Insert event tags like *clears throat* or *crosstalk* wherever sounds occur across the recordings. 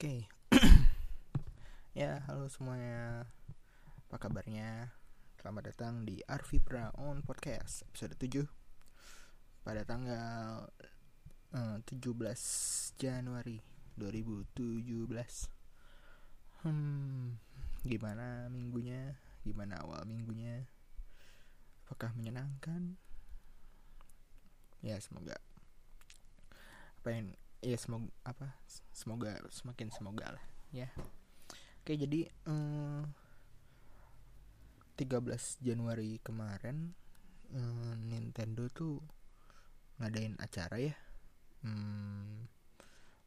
Oke. *clears throat* ya, halo semuanya. Apa kabarnya? Selamat datang di Arvi Pra on Podcast episode 7 pada tanggal uh, 17 Januari 2017. Hmm, gimana minggunya? Gimana awal minggunya? Apakah menyenangkan? Ya, semoga apa yang ya semoga apa semoga semakin semoga lah ya. Oke jadi eh, 13 Januari kemarin eh, Nintendo tuh ngadain acara ya hmm,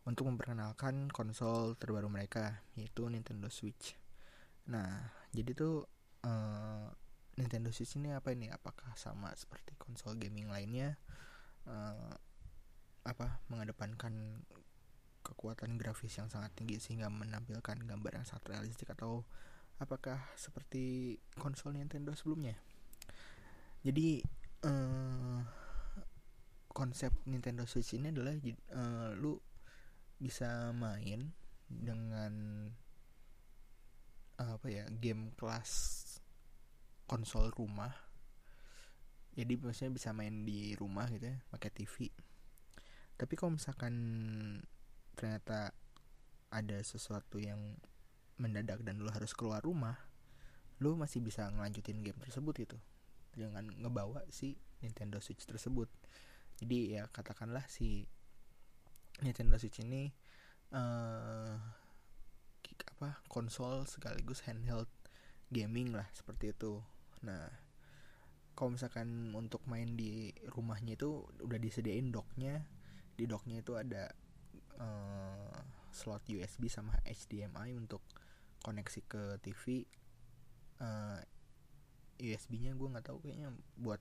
untuk memperkenalkan konsol terbaru mereka yaitu Nintendo Switch. Nah jadi tuh eh, Nintendo Switch ini apa ini? Apakah sama seperti konsol gaming lainnya apa mengedepankan kekuatan grafis yang sangat tinggi sehingga menampilkan gambar yang sangat realistik atau apakah seperti konsol Nintendo sebelumnya? Jadi eh, konsep Nintendo Switch ini adalah eh, lu bisa main dengan apa ya game kelas konsol rumah. Jadi maksudnya bisa main di rumah gitu ya pakai TV tapi kalau misalkan ternyata ada sesuatu yang mendadak dan lu harus keluar rumah lu masih bisa ngelanjutin game tersebut gitu. Jangan ngebawa si Nintendo Switch tersebut. Jadi ya katakanlah si Nintendo Switch ini uh, apa konsol sekaligus handheld gaming lah seperti itu. Nah kalau misalkan untuk main di rumahnya itu udah disediain docknya di docknya itu ada uh, slot USB sama HDMI untuk koneksi ke TV uh, USB-nya gue nggak tahu kayaknya buat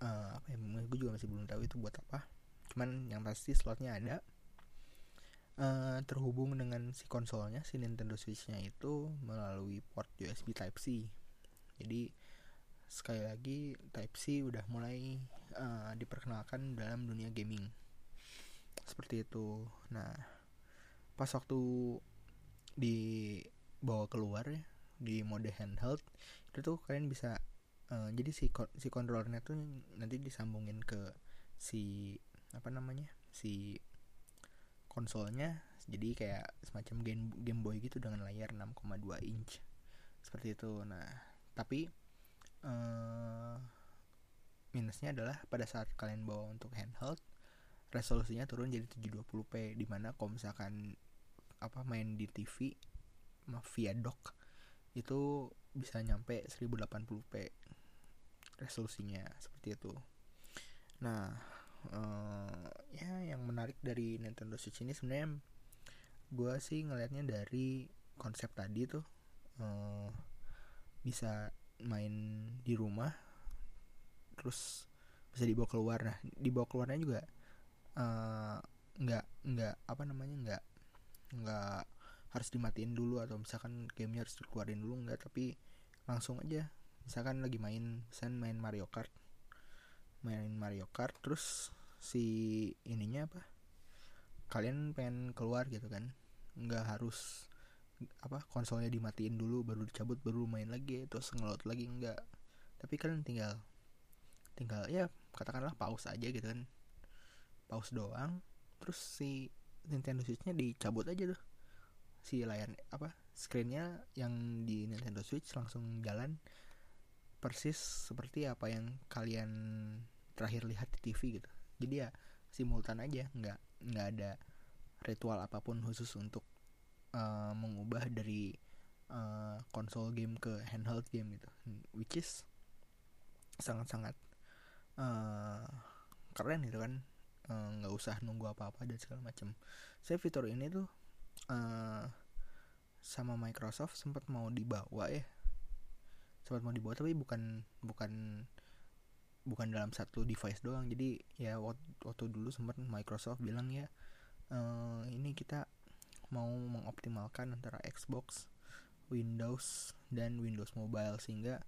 uh, apa ya gue juga masih belum tahu itu buat apa. Cuman yang pasti slotnya ada. Uh, terhubung dengan si konsolnya si Nintendo Switch-nya itu melalui port USB Type C. Jadi sekali lagi Type C udah mulai uh, diperkenalkan dalam dunia gaming. Seperti itu. Nah pas waktu dibawa keluar ya di mode handheld itu tuh kalian bisa uh, jadi si si controllernya tuh nanti disambungin ke si apa namanya si konsolnya. Jadi kayak semacam game Game Boy gitu dengan layar 6,2 inch. Seperti itu. Nah tapi uh, minusnya adalah pada saat kalian bawa untuk handheld resolusinya turun jadi 720p di mana kalau misalkan apa main di TV via dock itu bisa nyampe 1080p resolusinya seperti itu. Nah uh, ya yang menarik dari Nintendo Switch ini sebenarnya gue sih ngelihatnya dari konsep tadi tuh uh, bisa main di rumah terus bisa dibawa keluar. Nah dibawa keluarnya juga nggak uh, nggak apa namanya nggak nggak harus dimatiin dulu atau misalkan gamenya harus dikeluarin dulu nggak. Tapi langsung aja misalkan lagi main misalkan main Mario Kart main Mario Kart terus si ininya apa kalian pengen keluar gitu kan nggak harus apa konsolnya dimatiin dulu baru dicabut baru main lagi terus ngelot lagi enggak. Tapi kalian tinggal tinggal ya katakanlah pause aja gitu kan. Pause doang terus si Nintendo Switch-nya dicabut aja tuh. Si layar apa screennya yang di Nintendo Switch langsung jalan persis seperti apa yang kalian terakhir lihat di TV gitu. Jadi ya simultan aja nggak nggak ada ritual apa pun khusus untuk uh, mengubah dari uh, konsol game ke handheld game gitu. Which is sangat-sangat uh, keren gitu kan. Nggak uh, usah nunggu apa-apa dan segala macam saya fitur ini tuh uh, sama Microsoft sempat mau dibawa ya. Sempat mau dibawa tapi bukan bukan bukan dalam satu device doang. Jadi ya waktu, waktu dulu sempat Microsoft bilang ya uh, ini kita mau mengoptimalkan antara Xbox Windows dan Windows Mobile sehingga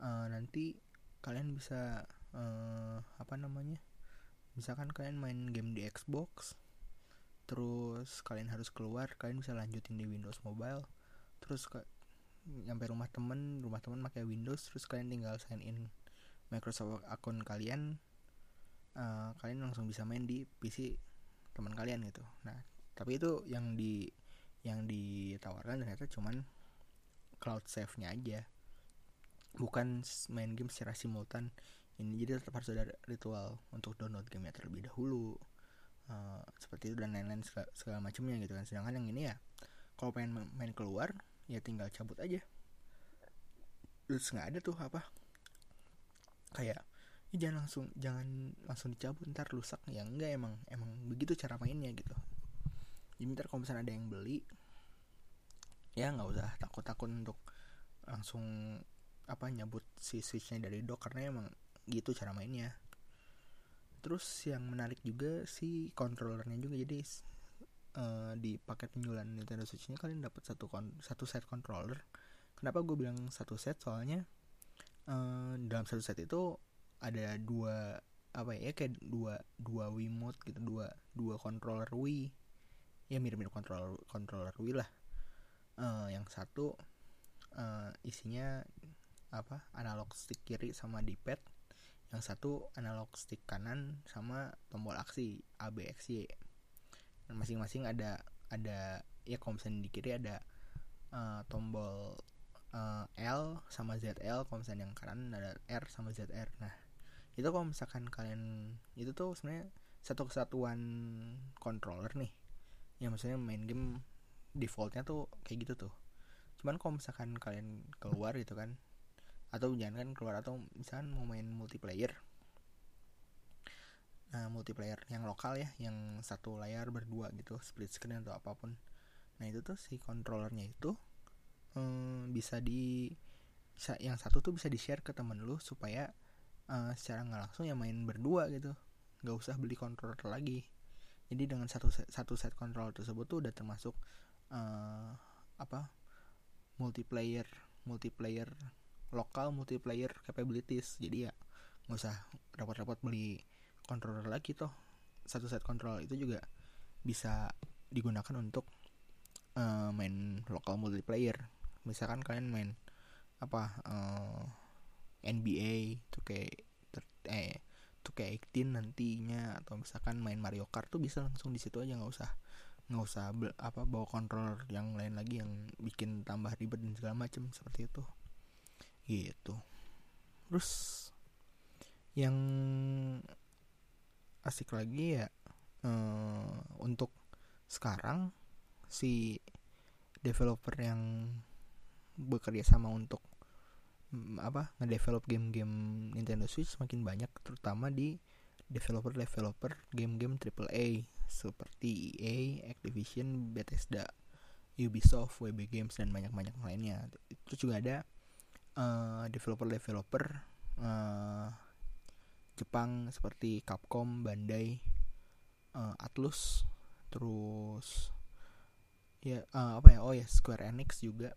uh, nanti kalian bisa uh, apa namanya misalkan kalian main game di Xbox terus kalian harus keluar kalian bisa lanjutin di Windows Mobile terus ke nyampe rumah temen rumah temen pakai Windows terus kalian tinggal sign in Microsoft akun kalian uh, kalian langsung bisa main di PC teman kalian gitu. Nah tapi itu yang di yang ditawarkan ternyata cuman cloud save nya aja. Bukan main game secara simultan. Ini jadi tetap harus ada ritual untuk download game terlebih dahulu. Uh, seperti itu dan lain-lain segala, segala macamnya gitu kan. Sedangkan yang ini ya kalau pengen main keluar ya tinggal cabut aja. Terus nggak ada tuh apa kayak ya jangan langsung jangan langsung dicabut ntar rusak. Ya enggak emang emang begitu cara mainnya gitu jadi ntar kalau misalnya ada yang beli ya nggak usah takut-takut untuk langsung apa nyabut si switchnya dari dock karena emang gitu cara mainnya. Terus yang menarik juga si controllernya juga jadi uh, di paket penjualan Nintendo Switch ini kalian dapat satu satu set controller. Kenapa gue bilang satu set? Soalnya uh, dalam satu set itu ada dua apa ya kayak dua dua Wiimote gitu dua dua controller Wii ya mirip-mirip controller controller Wii lah. Uh, yang satu uh, isinya apa? Analog stick kiri sama D-pad yang satu analog stick kanan sama tombol aksi A B X Y. Masing-masing ada ada ya misalnya di kiri ada uh, tombol uh, L sama ZL misalnya yang kanan ada R sama ZR nah itu kalau misalkan kalian itu tuh sebenarnya satu kesatuan controller nih ya maksudnya main game defaultnya tuh kayak gitu tuh. Cuman kalau misalkan kalian keluar gitu kan atau jangan kan keluar atau misalkan mau main multiplayer nah multiplayer yang lokal ya yang satu layar berdua gitu split screen atau apa pun. Nah itu tuh si controllernya itu hmm, bisa di yang satu tuh bisa di share ke temen lu supaya uh, secara nggak langsung ya main berdua gitu. Nggak usah beli controller lagi jadi dengan satu set, satu set controller tersebut tuh udah termasuk uh, apa multiplayer multiplayer lokal multiplayer capabilities. Jadi ya nggak usah repot-repot beli controller lagi toh. Satu set controller itu juga bisa digunakan untuk uh, main lokal multiplayer. Misalkan kalian main apa uh, NBA tuh kayak eh tuh kayak 18 nantinya atau misalkan main Mario Kart tuh bisa langsung di situ aja nggak usah nggak usah apa bawa controller yang lain lagi yang bikin tambah ribet dan segala macam seperti itu. Gitu. Terus yang asik lagi ya uh, untuk sekarang si developer yang bekerja sama untuk apa ngedevelop game-game Nintendo Switch semakin banyak terutama di developer-developer game-game AAA seperti EA, Activision, Bethesda, Ubisoft, WB Games dan banyak-banyak lainnya. Terus juga ada uh, developer-developer uh, Jepang seperti Capcom, Bandai, uh, Atlus, terus ya uh, apa ya oh ya Square Enix juga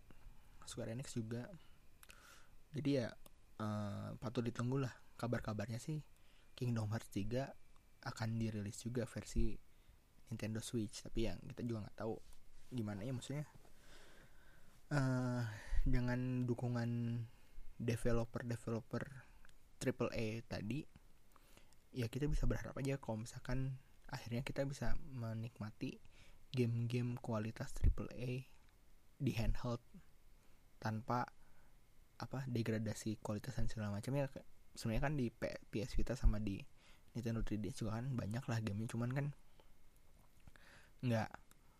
Square Enix juga jadi ya uh, patut ditunggu lah kabar-kabarnya sih. Kingdom Hearts 3 akan dirilis juga versi Nintendo Switch. Tapi yang kita juga nggak tahu gimana ya maksudnya. Uh, dengan dukungan developer-developer triple A tadi ya kita bisa berharap aja kalau misalkan akhirnya kita bisa menikmati game-game kualitas triple A di handheld tanpa apa degradasi kualitas dan segala macamnya sebenarnya kan di PS Vita sama di Nintendo 3DS juga kan banyak lah gamenya cuman kan nggak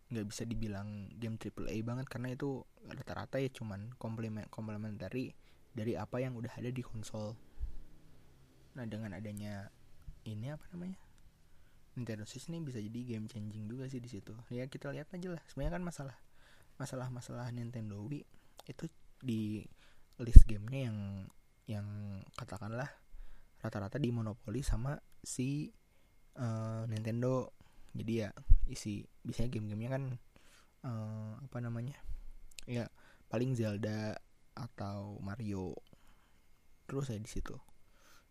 nggak bisa dibilang game triple A banget karena itu rata-rata ya cuman komplement komplementari dari apa yang udah ada di konsol. Nah dengan adanya ini apa namanya Nintendo Switch ini bisa jadi game changing juga sih di situ. Ya kita lihat aja lah. Sebenarnya kan masalah masalah-masalah Nintendo Wii itu di list gamenya yang yang katakanlah rata-rata dimonopoli sama si uh, Nintendo. Jadi ya isi biasanya game-gamenya kan uh, apa namanya ya paling Zelda atau Mario. Terus saya di situ.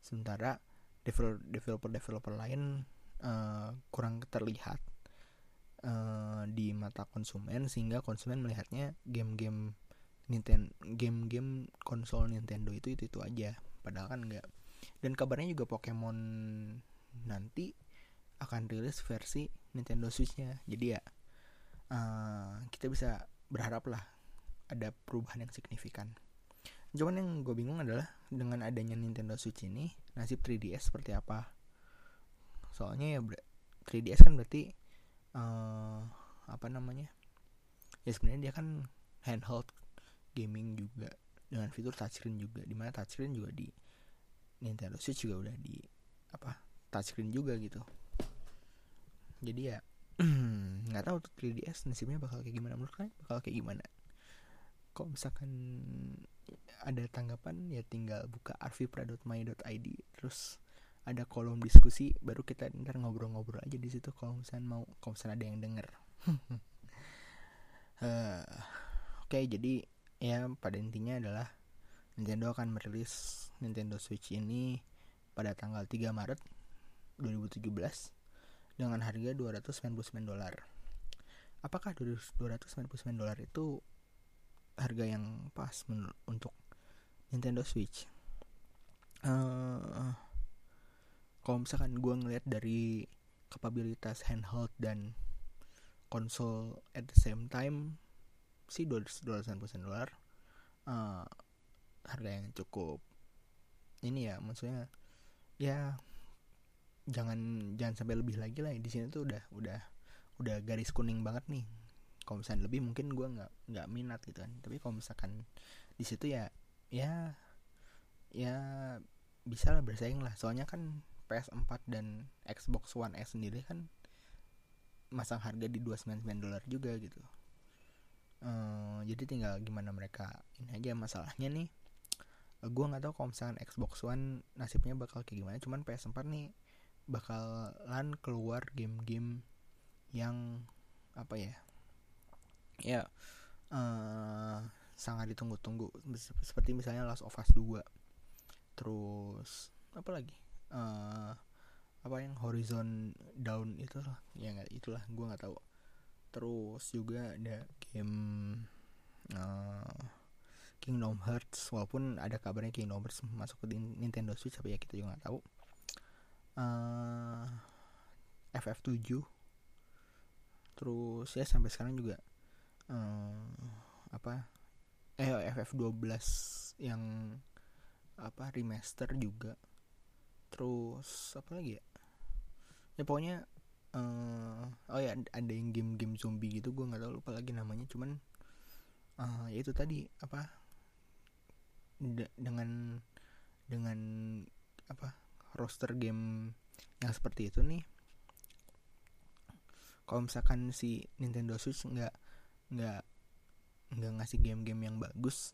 Sementara developer developer developer lain uh, kurang terlihat uh, di mata konsumen sehingga konsumen melihatnya game-game Nintendo game-game konsol Nintendo itu itu itu aja. Padahal kan enggak dan kabarnya juga Pokemon nanti akan rilis versi Nintendo Switch-nya. Jadi ya uh, kita bisa berharap lah ada perubahan yang signifikan. Cuman yang gue bingung adalah dengan adanya Nintendo Switch ini nasib 3DS seperti apa? Soalnya ya 3DS kan berarti uh, apa namanya? Ya sebenarnya dia kan handheld gaming juga dengan fitur touchscreen juga di mana touchscreen juga di Nintendo Switch juga udah di apa touchscreen juga gitu. Jadi ya *clears throat* nggak tahu tuh 3DS nasibnya bakal kayak gimana. Menurut kalian bakal kayak gimana? Kok misalkan ada tanggapan ya tinggal buka arvipra.my.id terus ada kolom diskusi baru kita ntar ngobrol-ngobrol aja di situ kalau misalnya mau kalau misalnya ada yang denger. Uh, *laughs* oke okay, jadi ya pada intinya adalah Nintendo akan merilis Nintendo Switch ini pada tanggal 3 Maret 2017 dengan harga 299 dolar. Apakah 299 dolar itu harga yang pas untuk Nintendo Switch? Uh, kalau misalkan gue ngeliat dari kapabilitas handheld dan konsol at the same time sih dua ratus dolar. Uh, harga yang cukup ini ya maksudnya ya jangan jangan sampai lebih lagi lah. Di sini tuh udah udah udah garis kuning banget nih. Kalau misalnya lebih mungkin gue nggak nggak minat gitu kan. Tapi kalau misalkan di situ ya ya ya bisa lah bersaing lah. Soalnya kan PS4 dan Xbox One S sendiri kan masang harga di 299 dolar juga gitu uh, jadi tinggal gimana mereka ini aja masalahnya nih. Uh, gue nggak tahu kalau misalkan Xbox One nasibnya bakal kayak gimana. Cuman PS4 nih bakalan keluar game-game yang apa ya? Ya uh, sangat ditunggu-tunggu. Seperti misalnya Last of Us 2 terus apa lagi? Uh, apa yang Horizon Down itu lah ya itulah. Gue nggak tahu terus juga ada game uh, Kingdom Hearts. Walaupun ada kabarnya Kingdom Hearts masuk ke Nintendo Switch tapi ya kita juga nggak tahu. Uh, eh, FF7 terus ya sampai sekarang juga uh, apa eh FF12 yang apa remaster juga. Terus apa lagi ya? Ya pokoknya uh, oh ya ada yang game-game zombie gitu gue nggak tahu lupa lagi namanya cuman uh, ya itu tadi apa de dengan dengan apa roster game yang seperti itu nih kalau misalkan si Nintendo Switch nggak nggak nggak ngasih game-game yang bagus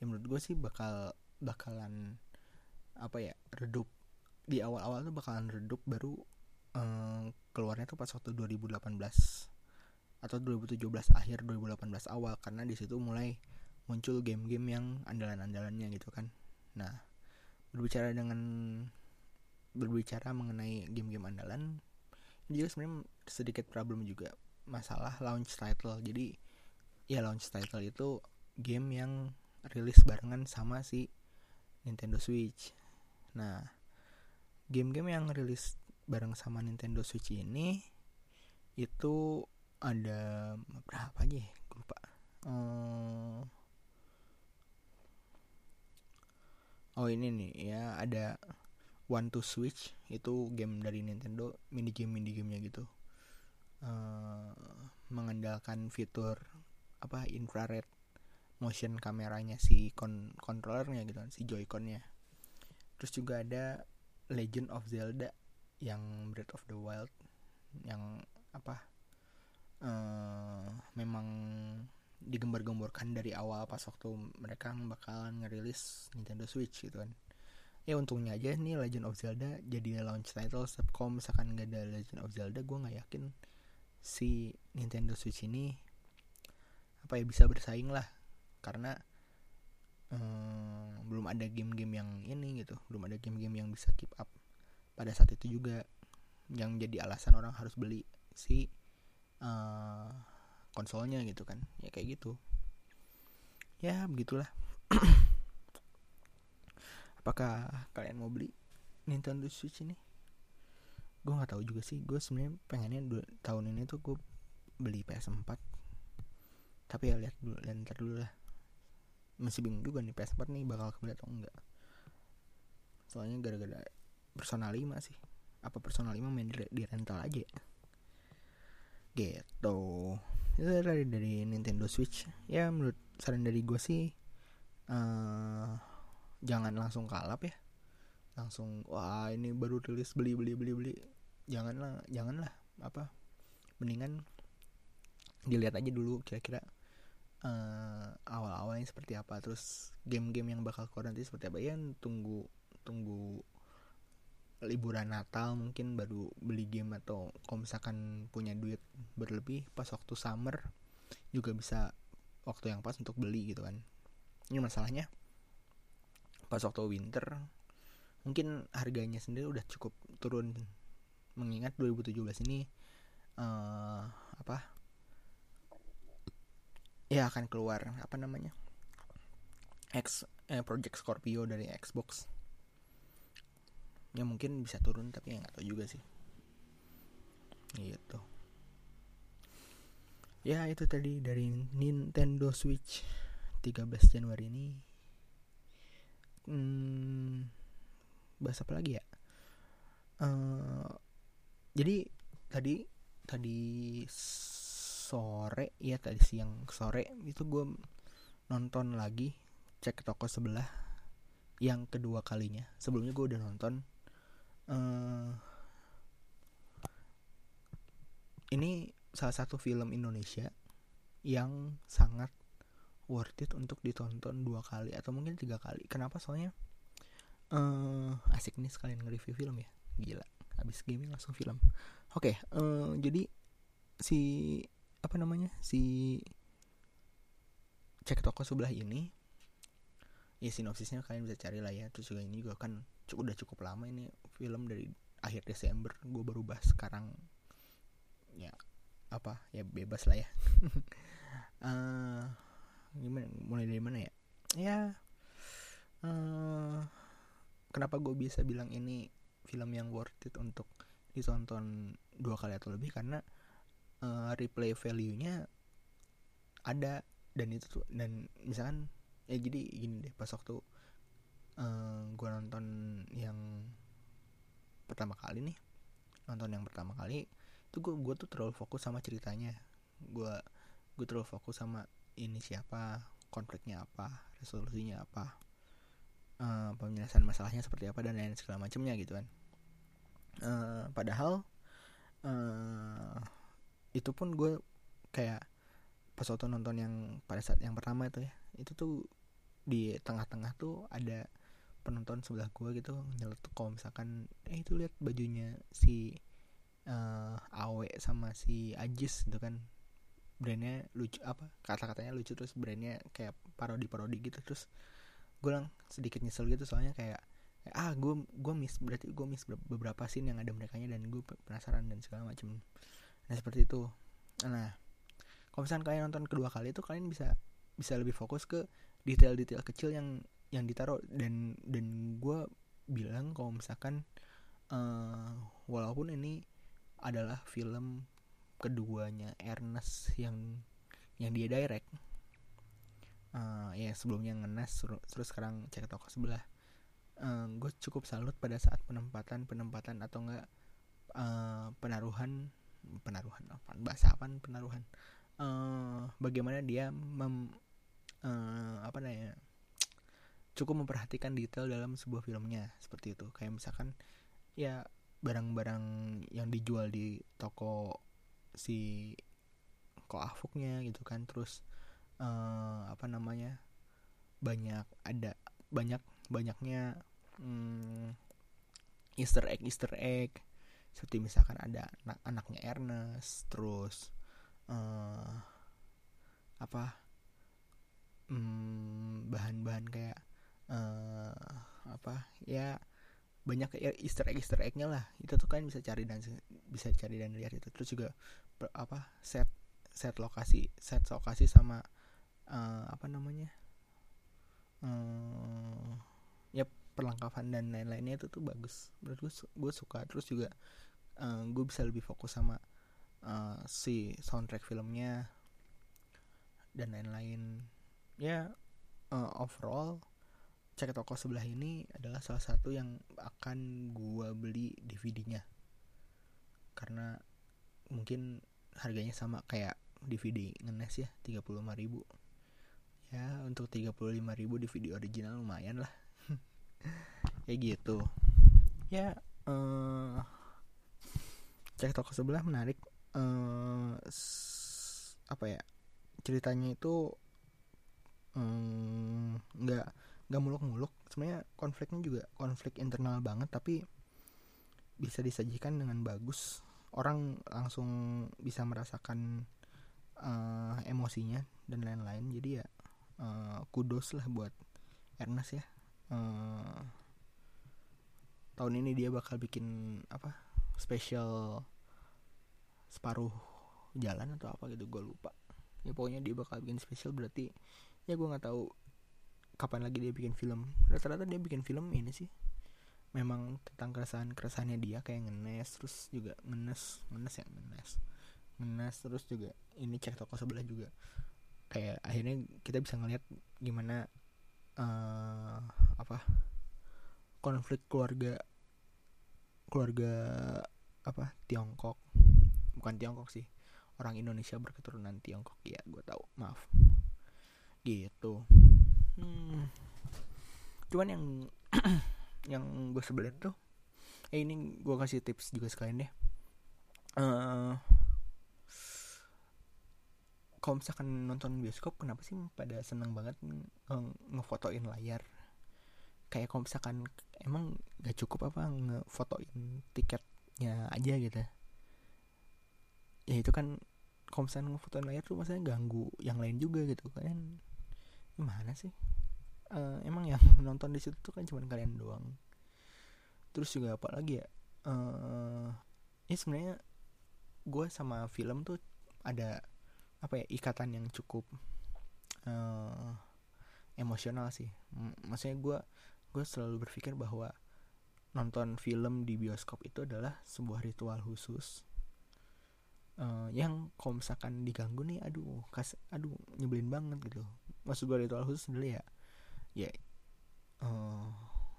ya menurut gue sih bakal bakalan apa ya redup. Di awal-awal tuh bakalan redup baru um, keluarnya tuh pas waktu 2018 atau 2017 akhir 2018 awal karena di situ mulai muncul game-game yang andalan-andalannya gitu kan. Nah berbicara dengan berbicara mengenai game-game andalan ini juga sebenarnya sedikit problem juga masalah launch title. Jadi ya launch title itu game yang rilis barengan sama si Nintendo Switch. Nah game-game yang rilis bareng sama Nintendo Switch ini itu ada berapa aja ya? Lupa. Uh, oh ini nih ya ada One to Switch itu game dari Nintendo mini game mini gamenya gitu. Uh, mengandalkan fitur apa infrared motion kameranya si kon controllernya gitu si Joy-Connya. Terus juga ada Legend of Zelda yang Breath of the Wild yang apa uh, memang digembar-gemborkan dari awal pas waktu mereka bakalan ngerilis Nintendo Switch gitu kan. Ya untungnya aja nih Legend of Zelda jadi launch title. Kalau misalkan nggak ada Legend of Zelda gue nggak yakin si Nintendo Switch ini apa ya bisa bersaing lah. Karena um, belum ada game-game yang ini gitu. Belum ada game-game yang bisa keep up pada saat itu juga yang jadi alasan orang harus beli si uh, konsolnya gitu kan. Ya kayak gitu. Ya begitulah. *clears throat* Apakah kalian mau beli Nintendo Switch ini? Gue nggak tahu juga sih. Gue sebenarnya pengennya tahun ini tuh gue beli PS4 tapi ya lihat dulu lihat ntar dulu lah. Masih bingung juga nih PS4 nih bakal kebeli atau enggak. Soalnya gara-gara personal 5 sih. Apa personal 5 main di, di rental aja ya? Gitu. Itu dari dari Nintendo Switch. Ya menurut saran dari gue sih uh, jangan langsung kalap ya. Langsung wah ini baru rilis beli beli beli beli. Janganlah janganlah. Apa? Mendingan dilihat aja dulu kira-kira uh, awal-awalnya seperti apa. Terus game-game yang bakal keluar nanti seperti apa. Ya tunggu tunggu liburan Natal mungkin baru beli game atau kalau misalkan punya duit berlebih pas waktu summer juga bisa waktu yang pas untuk beli gitu kan. Ini masalahnya pas waktu winter mungkin harganya sendiri udah cukup turun. Mengingat 2017 ini uh, apa? Ya akan keluar apa namanya? X eh, Project Scorpio dari Xbox ya mungkin bisa turun tapi ya nggak tahu juga sih. Gitu. Ya itu tadi dari Nintendo Switch 13 Januari ini. Hmm, bahas apa lagi ya? Uh, jadi tadi tadi sore ya tadi siang sore itu gue nonton lagi cek toko sebelah yang kedua kalinya. Sebelumnya gue udah nonton uh, ini salah satu film Indonesia yang sangat worth it untuk ditonton dua kali atau mungkin tiga kali. Kenapa? Soalnya uh, asik nih sekalian nge-review film ya. Gila, habis gaming langsung film. Oke, okay, uh, jadi si apa namanya si cek toko sebelah ini ya sinopsisnya kalian bisa cari lah ya. Terus juga ini juga kan cukup udah cukup lama ini film dari akhir Desember. Gue baru bahas sekarang. Ya apa? Ya bebas lah ya. Uh, *laughs* gimana? Mulai dari mana ya? Ya uh, kenapa gue bisa bilang ini film yang worth it untuk ditonton dua kali atau lebih? Karena uh, replay value-nya ada. Dan itu tuh dan misalkan ya jadi gini deh pas waktu uh, eh, gue nonton yang pertama kali nih nonton yang pertama kali itu gue gue tuh terlalu fokus sama ceritanya. Gue gue terlalu fokus sama ini siapa konfliknya apa resolusinya apa uh, penyelesaian masalahnya seperti apa dan lain segala macamnya gitu kan. Uh, padahal uh, itu pun gue kayak pas waktu nonton yang pada saat yang pertama itu ya. Itu tuh di tengah-tengah tuh ada penonton sebelah gue gitu nyeletuk kalau misalkan eh itu lihat bajunya si uh, Awe sama si Ajis gitu kan. Brandnya lucu apa kata-katanya lucu terus brandnya kayak parodi-parodi gitu. Terus gue lang sedikit nyesel gitu soalnya kayak ah gue gue miss berarti gue miss beberapa scene yang ada mereka dan gue penasaran dan segala macam nah seperti itu. Nah kalau misalnya kalian nonton kedua kali itu kalian bisa bisa lebih fokus ke detail-detail kecil yang yang ditaruh. Dan dan gue bilang kalau misalkan uh, walaupun ini adalah film keduanya Ernest yang yang dia direct uh, ya sebelumnya ngenes terus sekarang cek toko sebelah uh, gue cukup salut pada saat penempatan penempatan atau enggak uh, penaruhan penaruhan apa bahasa apa penaruhan uh, bagaimana dia mem, uh, apa namanya cukup memperhatikan detail dalam sebuah filmnya seperti itu. Kayak misalkan ya barang-barang yang dijual di toko si koafuknya gitu kan terus uh, apa namanya banyak ada banyak banyaknya um, Easter egg Easter egg. Seperti misalkan ada anak anaknya Ernest terus uh, apa bahan bahan-bahan kayak uh, apa ya banyak ya Easter egg Easter eggnya lah. Itu tuh kan bisa cari dan bisa cari dan lihat itu terus juga apa set set lokasi set lokasi sama uh, apa namanya uh, ya perlengkapan dan lain-lainnya itu tuh bagus. Menurut gue gue suka. Terus juga uh, gue bisa lebih fokus sama uh, si soundtrack filmnya dan lain-lain. Ya uh, overall cek toko sebelah ini adalah salah satu yang akan gue beli DVD-nya karena mungkin harganya sama kayak DVD ngenes ya 35 ribu. Ya untuk 35 ribu DVD original lumayan lah. *laughs* Kayak gitu. Ya uh, cek toko sebelah menarik uh, apa ya ceritanya itu nggak um, nggak muluk-muluk. Sebenarnya konfliknya juga konflik internal banget tapi bisa disajikan dengan bagus. Orang langsung bisa merasakan uh, emosinya dan lain-lain. Jadi ya uh, kudos lah buat Ernest ya. Uh, tahun ini dia bakal bikin apa spesial separuh jalan atau apa gitu gue lupa. Ya pokoknya dia bakal bikin spesial berarti ya gue nggak tahu kapan lagi dia bikin film. Rata-rata dia bikin film ini sih. Memang tentang keresahan keresahannya dia kayak ngenes terus juga ngenes ngenes ya ngenes. Ngenes terus juga ini cek toko sebelah juga. Kayak akhirnya kita bisa ngeliat gimana uh, apa konflik keluarga keluarga apa Tiongkok bukan Tiongkok sih. Orang Indonesia berketurunan Tiongkok. Ya gue tahu. Maaf. Gitu. Hmm, cuman yang *clears throat* yang gue sebelin tuh eh ini gue kasih tips juga sekalian deh. Uh, kalau misalkan nonton bioskop kenapa sih pada seneng banget ngefotoin layar? Kayak kalau misalkan emang gak cukup apa ngefotoin tiketnya aja gitu ya itu kan kalau misalkan ngefotoin layar tuh maksudnya ganggu yang lain juga gitu. Kan gimana sih? Uh, emang yang *laughs* nonton di situ tuh kan cuma kalian doang. Terus juga apa lagi ya? Uh, ya sebenarnya gue sama film tuh ada apa ya ikatan yang cukup uh, emosional sih. M maksudnya gue gue selalu berpikir bahwa nonton film di bioskop itu adalah sebuah ritual khusus uh, yang kalau misalkan diganggu nih aduh kas aduh nyebelin banget gitu. Maksud gue ritual khusus dulu ya ya uh,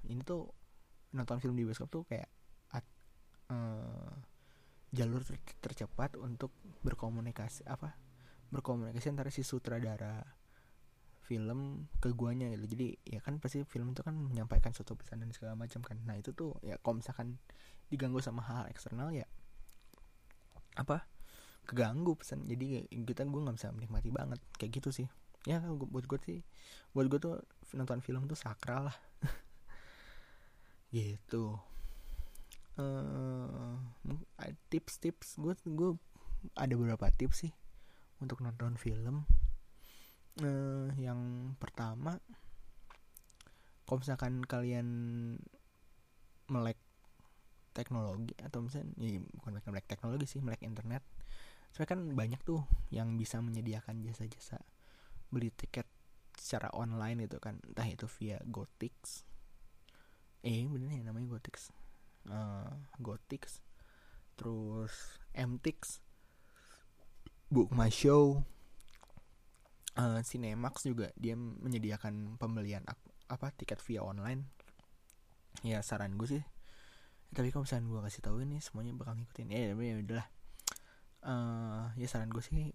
ini tuh nonton film di bioskop tuh kayak at, uh, jalur ter tercepat untuk berkomunikasi apa berkomunikasi antara si sutradara film ke guanya gitu. Jadi ya kan pasti film itu kan menyampaikan suatu pesan dan segala macam kan. Nah itu tuh ya kalau misalkan diganggu sama hal, -hal eksternal ya apa keganggu pesan. Jadi kita gue nggak bisa menikmati banget. Kayak gitu sih. Ya buat gue sih buat gue tuh nonton film tuh sakral lah. *laughs* Gitu. Uh, tips-tips. Gue gue ada beberapa tips sih untuk nonton film. Uh, yang pertama kalau misalkan kalian melek teknologi atau misalnya ya bukan melek teknologi sih melek internet saya kan banyak tuh yang bisa menyediakan jasa-jasa beli tiket secara online gitu kan. Entah itu via Gotix eh bener ya namanya Gotix uh, Gotix terus MTix Book My Show. Uh, Cinemax juga dia menyediakan pembelian apa tiket via online. Ya saran gue sih. Tapi kalau misalnya gue kasih tahu ini semuanya bakal ngikutin. Ya ya udahlah uh, ya saran gue sih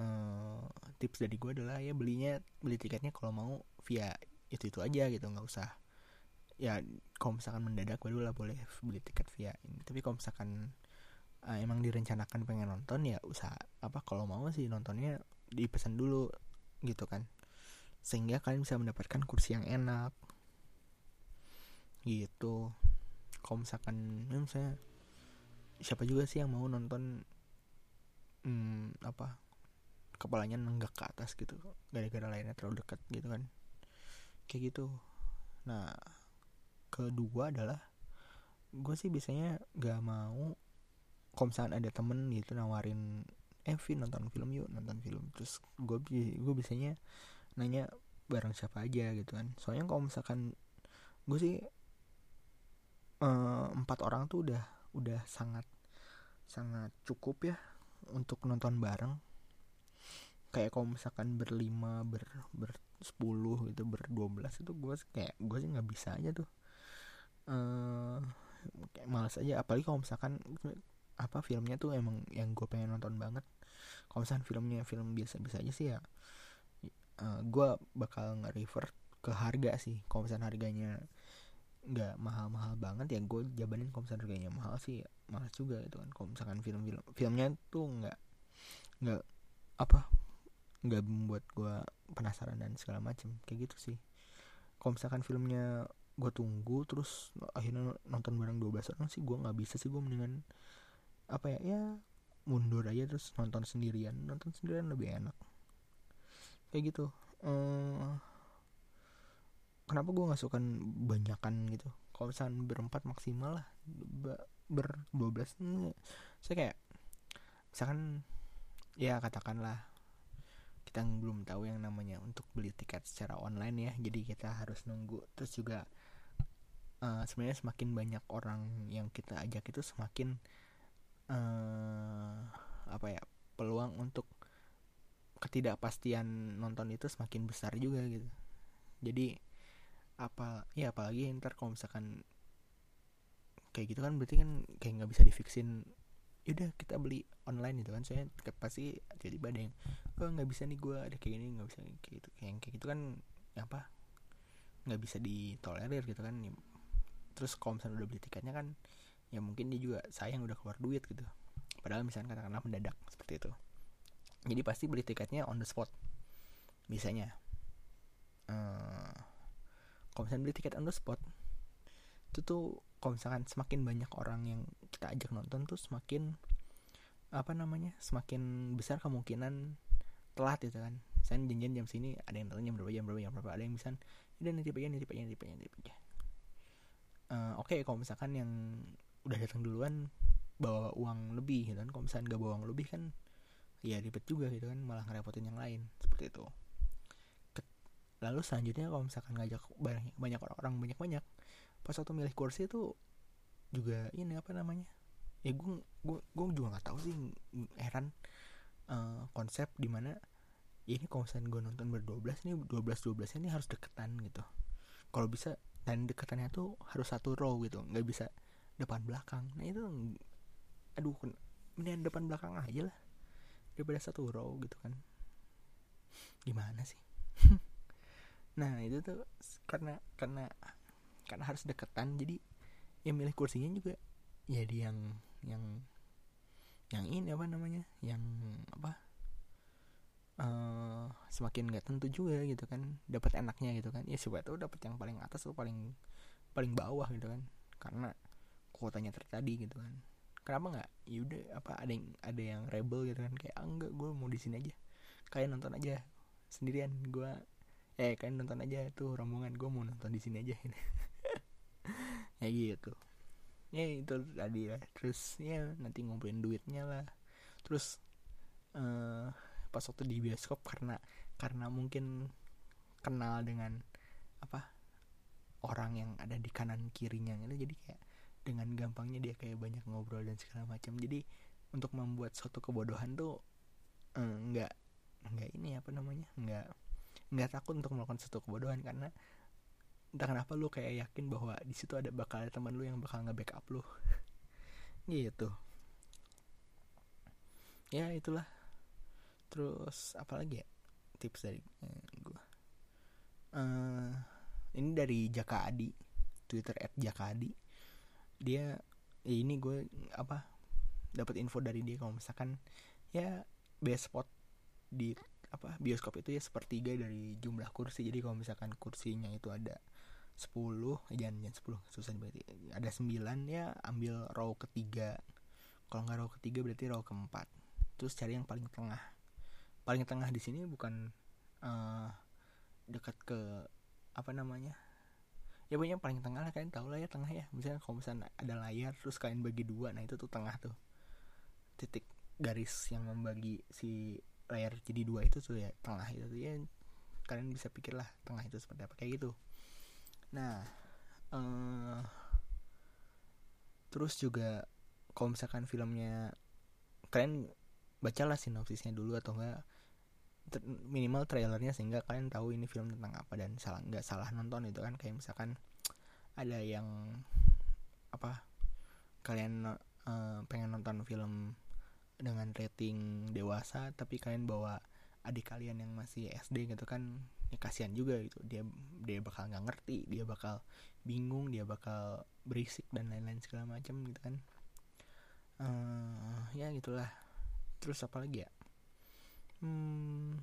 uh, tips dari gue adalah ya belinya beli tiketnya kalau mau via itu itu aja gitu nggak usah. Ya kalau misalkan mendadak baru lah boleh beli tiket via ini. Tapi kalau misalkan uh, emang direncanakan pengen nonton ya usah apa kalau mau sih nontonnya dipesan dulu gitu kan. Sehingga kalian bisa mendapatkan kursi yang enak. Gitu. Kalau misalkan ya misalnya siapa juga sih yang mau nonton hmm, apa? Kepalanya nenggak ke atas gitu gara-gara lainnya terlalu dekat gitu kan. Kayak gitu. Nah kedua adalah gue sih biasanya gak mau kalau misalkan ada temen gitu nawarin eh nonton film yuk nonton film. Terus gue gue biasanya nanya bareng siapa aja? gitu kan. Soalnya kalau misalkan gue sih uh, empat orang tuh udah udah sangat sangat cukup ya untuk nonton bareng. Kayak kalau misalkan berlima ber ber sepuluh gitu berdua belas itu gue kayak gue sih nggak bisa aja tuh. Uh, kayak malas aja. Apalagi kalau misalkan apa filmnya tuh emang yang gue pengen nonton banget. Kalau misalkan filmnya film biasa-biasa aja sih ya uh, gue bakal nge-refer ke harga sih. Kalau misalkan harganya nggak mahal-mahal banget ya gue jabanin kalau misalkan harganya mahal sih ya, mahal juga gitu kan. Kalau misalkan film-film filmnya tuh nggak nggak apa nggak membuat gue penasaran dan segala macem. Kayak gitu sih. Kalau misalkan filmnya gue tunggu terus akhirnya nonton bareng 12 orang sih gue nggak bisa sih gue mendingan apa ya ya mundur aja terus nonton sendirian. Nonton sendirian lebih enak. Kayak gitu. Ehm, kenapa gue nggak suka banyakan gitu? Kalau misalkan berempat maksimal lah ber 12 saya kayak misalkan ya katakanlah kita belum tahu yang namanya untuk beli tiket secara online ya jadi kita harus nunggu. Terus juga uh, sebenarnya semakin banyak orang yang kita ajak itu semakin uh, apa ya peluang untuk ketidakpastian nonton itu semakin besar juga gitu. Jadi apa ya apalagi ntar kalau misalkan kayak gitu kan berarti kan kayak nggak bisa difiksin yaudah kita beli online gitu kan. Saya pasti jadi yang oh nggak bisa nih gue ada kayak gini nggak bisa kayak gitu. Kayak kayak gitu kan apa nggak bisa ditolerir gitu kan. Terus kalau misalnya udah beli tiketnya kan ya mungkin dia juga sayang udah keluar duit gitu. Padahal misalnya katakanlah mendadak seperti itu. Jadi pasti beli tiketnya on the spot biasanya. Uh, kalau misalnya beli tiket on the spot itu tuh kalau misalkan semakin banyak orang yang kita ajak nonton tuh semakin apa namanya semakin besar kemungkinan telat gitu kan. Saya janjian jam sini ada yang datang jam berapa jam berapa jam berapa ada yang bisa udah nanti aja nanti aja nanti aja nanti aja uh, oke okay, kalau misalkan yang udah datang duluan bawa uang lebih gitu kan. Kalau misalkan gak bawa uang lebih kan ya ribet juga gitu kan malah ngerepotin yang lain seperti itu lalu selanjutnya kalau misalkan ngajak banyak banyak orang banyak banyak pas waktu milih kursi itu juga ini apa namanya? Ya gue gue gue juga nggak tahu sih heran uh, konsep di mana ya ini kalau misalnya gue nonton berdua belas nih dua belas dua belas ini harus deketan gitu. Kalau bisa dan deketannya tuh harus satu row gitu nggak bisa depan belakang. Nah itu aduh mendingan depan belakang aja lah daripada satu row gitu kan. Gimana sih *laughs* nah itu tuh karena karena karena harus deketan jadi yang milih kursinya juga jadi yang yang yang ini apa namanya yang apa uh, semakin nggak tentu juga gitu kan dapat enaknya gitu kan. Ya siapa tahu dapat yang paling atas atau paling paling bawah gitu kan karena kuotanya terjadi gitu kan. Kenapa nggak? Yaudah apa ada yang ada yang rebel gitu kan kayak ah, enggak gue mau di sini aja. Kalian nonton aja sendirian gue eh kalian nonton aja tuh rombongan. Gue mau nonton di sini aja. *laughs* Ya gitu. Ya itu tadi lah. Terus ya nanti ngumpulin duitnya lah. Terus uh, pas waktu di bioskop karena karena mungkin kenal dengan apa orang yang ada di kanan kirinya gitu. Jadi kayak dengan gampangnya dia kayak banyak ngobrol dan segala macam. Jadi untuk membuat suatu kebodohan tuh enggak eh, enggak ini apa namanya enggak enggak takut untuk melakukan suatu kebodohan karena entah kenapa lu kayak yakin bahwa di situ ada bakal ada teman lu yang bakal nge-backup lu. *laughs* Gitu. Ya itulah. Terus apa lagi ya? Tips dari eh, gue uh, ini dari Jaka Adi. Twitter at Jaka Adi. Dia ya ini gue apa dapat info dari dia kalau misalkan ya best spot di apa bioskop itu ya sepertiga dari jumlah kursi. Jadi kalau misalkan kursinya itu ada 10 eh, jangan jangan 10 susah berarti. Ada 9 ya ambil row ketiga. Kalau nggak row ketiga berarti row keempat. Terus cari yang paling tengah. Paling tengah di sini bukan uh, dekat ke apa namanya ya pokoknya paling tengah lah kalian tahu lah ya tengah ya. Misalnya kalau misalnya ada layar terus kalian bagi dua nah itu tuh tengah tuh. Titik garis yang membagi si layar jadi dua itu tuh ya tengah itu tuh ya. Kalian bisa pikir lah tengah itu seperti apa kayak gitu. Nah uh, terus juga kalau misalkan filmnya kalian bacalah sinopsisnya dulu atau enggak. Minimal trailernya sehingga kalian tahu ini film tentang apa dan salah nggak salah nonton itu kan. Kayak misalkan ada yang apa kalian uh, pengen nonton film dengan rating dewasa tapi kalian bawa adik kalian yang masih SD gitu kan ya kasihan juga gitu. Dia dia bakal nggak ngerti dia bakal bingung dia bakal berisik dan lain-lain segala macam gitu kan. Uh, ya gitulah. Terus apa lagi ya? Hmm,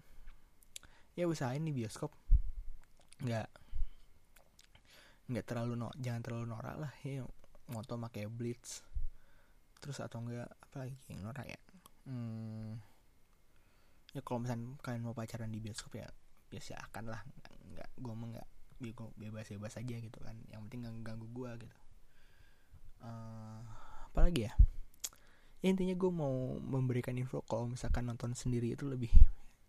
ya usahain di bioskop. Nggak nggak terlalu no jangan terlalu norak lah. Ya moto pakai blitz. Terus atau enggak apa lagi? Yang norak ya hmm, ya kalau misalnya kalian mau pacaran di bioskop ya biasa ya akan lah. Nggak gue mah nggak bebas bebas aja gitu kan. Yang penting nggak ganggu gue gitu. Uh, apalagi ya? ya intinya gue mau memberikan info kalau misalkan nonton sendiri itu lebih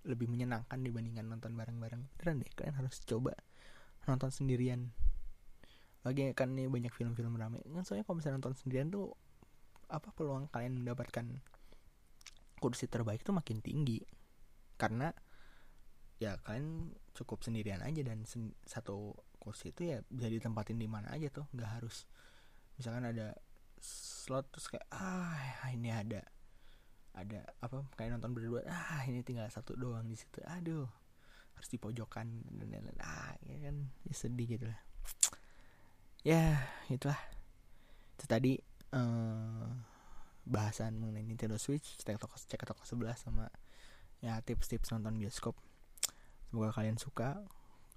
lebih menyenangkan dibandingkan nonton bareng-bareng. Beneran deh kalian harus coba nonton sendirian. Lagi kan nih banyak film-film rame. Kan soalnya kalau misalnya nonton sendirian tuh apa peluang kalian mendapatkan kursi terbaik tuh makin tinggi. Karena ya kalian cukup sendirian aja dan sen satu kursi itu ya bisa ditempatin di mana aja tuh. Nggak harus misalkan ada slot terus kayak ah ini ada ada apa kayak nonton berdua ah ini tinggal satu doang di situ aduh harus di pojokan dan lain-lain. Ah ya kan ya sedih gitu lah. Ya itulah. Itu tadi uh, bahasan mengenai Nintendo Switch cek toko cek toko sebelah sama ya tips-tips nonton bioskop. Semoga kalian suka.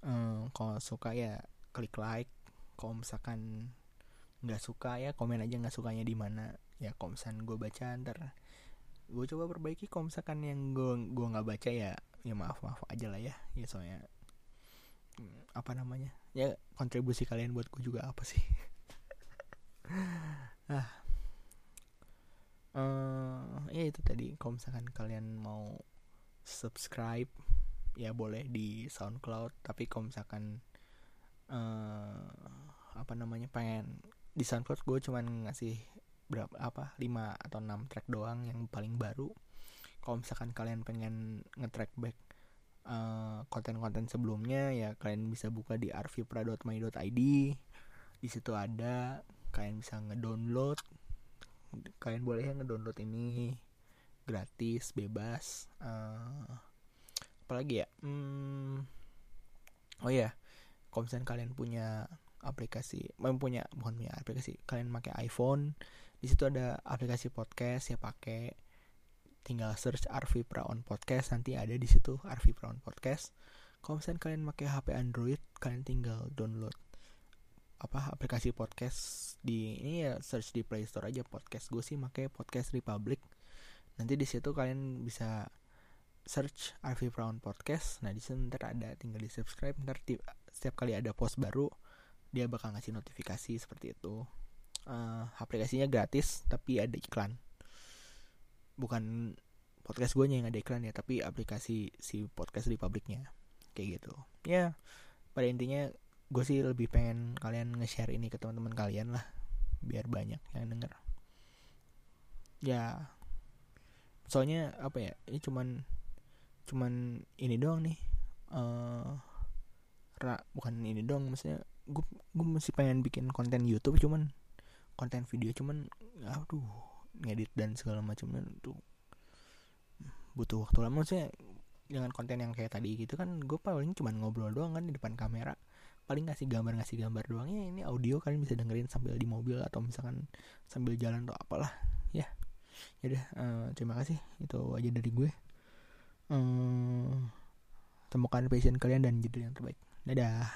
Uh, kalau suka ya klik like. Kalau misalkan nggak suka ya komen aja nggak sukanya di mana. Ya kalau misalkan gue baca ntar gue coba perbaiki. Kalau misalkan yang gue gue nggak baca ya ya maaf maaf aja lah ya. Ya soalnya apa namanya? Ya kontribusi kalian buat gue juga apa sih? *laughs* Ah uh, ya itu tadi. Kalau misalkan kalian mau subscribe ya boleh di SoundCloud. Tapi kalau misalkan uh, apa namanya pengen di SoundCloud gue cuman ngasih berapa apa 5 atau 6 track doang yang paling baru. Kalau misalkan kalian pengen nge-track back eh, konten-konten sebelumnya ya kalian bisa buka di arvipra.my.id di situ ada kalian bisa ngedownload kalian boleh ya ngedownload ini gratis bebas uh, apalagi ya? Hmm, oh ya misalnya kalian punya aplikasi punya bukan punya aplikasi kalian pakai iPhone di situ ada aplikasi podcast ya pakai tinggal search Arvi Praon Podcast nanti ada di situ Arvi Praon Podcast. Kalau kalian pakai HP Android kalian tinggal download apa aplikasi podcast di ini ya search di Play Store aja podcast gue sih pakai podcast Republic. Nanti di situ kalian bisa search Arvi Brown Podcast. Nah di situ ntar ada tinggal di subscribe ntar setiap kali ada post baru dia bakal ngasih notifikasi seperti itu. Uh, aplikasinya gratis tapi ada iklan. Bukan podcast gue yang ada iklan ya tapi aplikasi si podcast di publiknya kayak gitu. Ya pada intinya gue sih lebih pengen kalian nge-share ini ke teman-teman kalian lah biar banyak yang denger. Ya soalnya apa ya ini cuman cuman ini doang nih uh, ra, bukan ini doang maksudnya gue gue masih pengen bikin konten YouTube cuman konten video cuman aduh ngedit dan segala macamnya tuh butuh waktu lama. Sih dengan konten yang kayak tadi gitu kan gue paling cuma ngobrol doang kan di depan kamera paling ngasih gambar ngasih gambar doang ya ini audio kalian bisa dengerin sambil di mobil atau misalkan sambil jalan atau apalah ya. Ya udah uh, terima kasih itu aja dari gue. Uh, temukan passion kalian dan judul yang terbaik. Dadah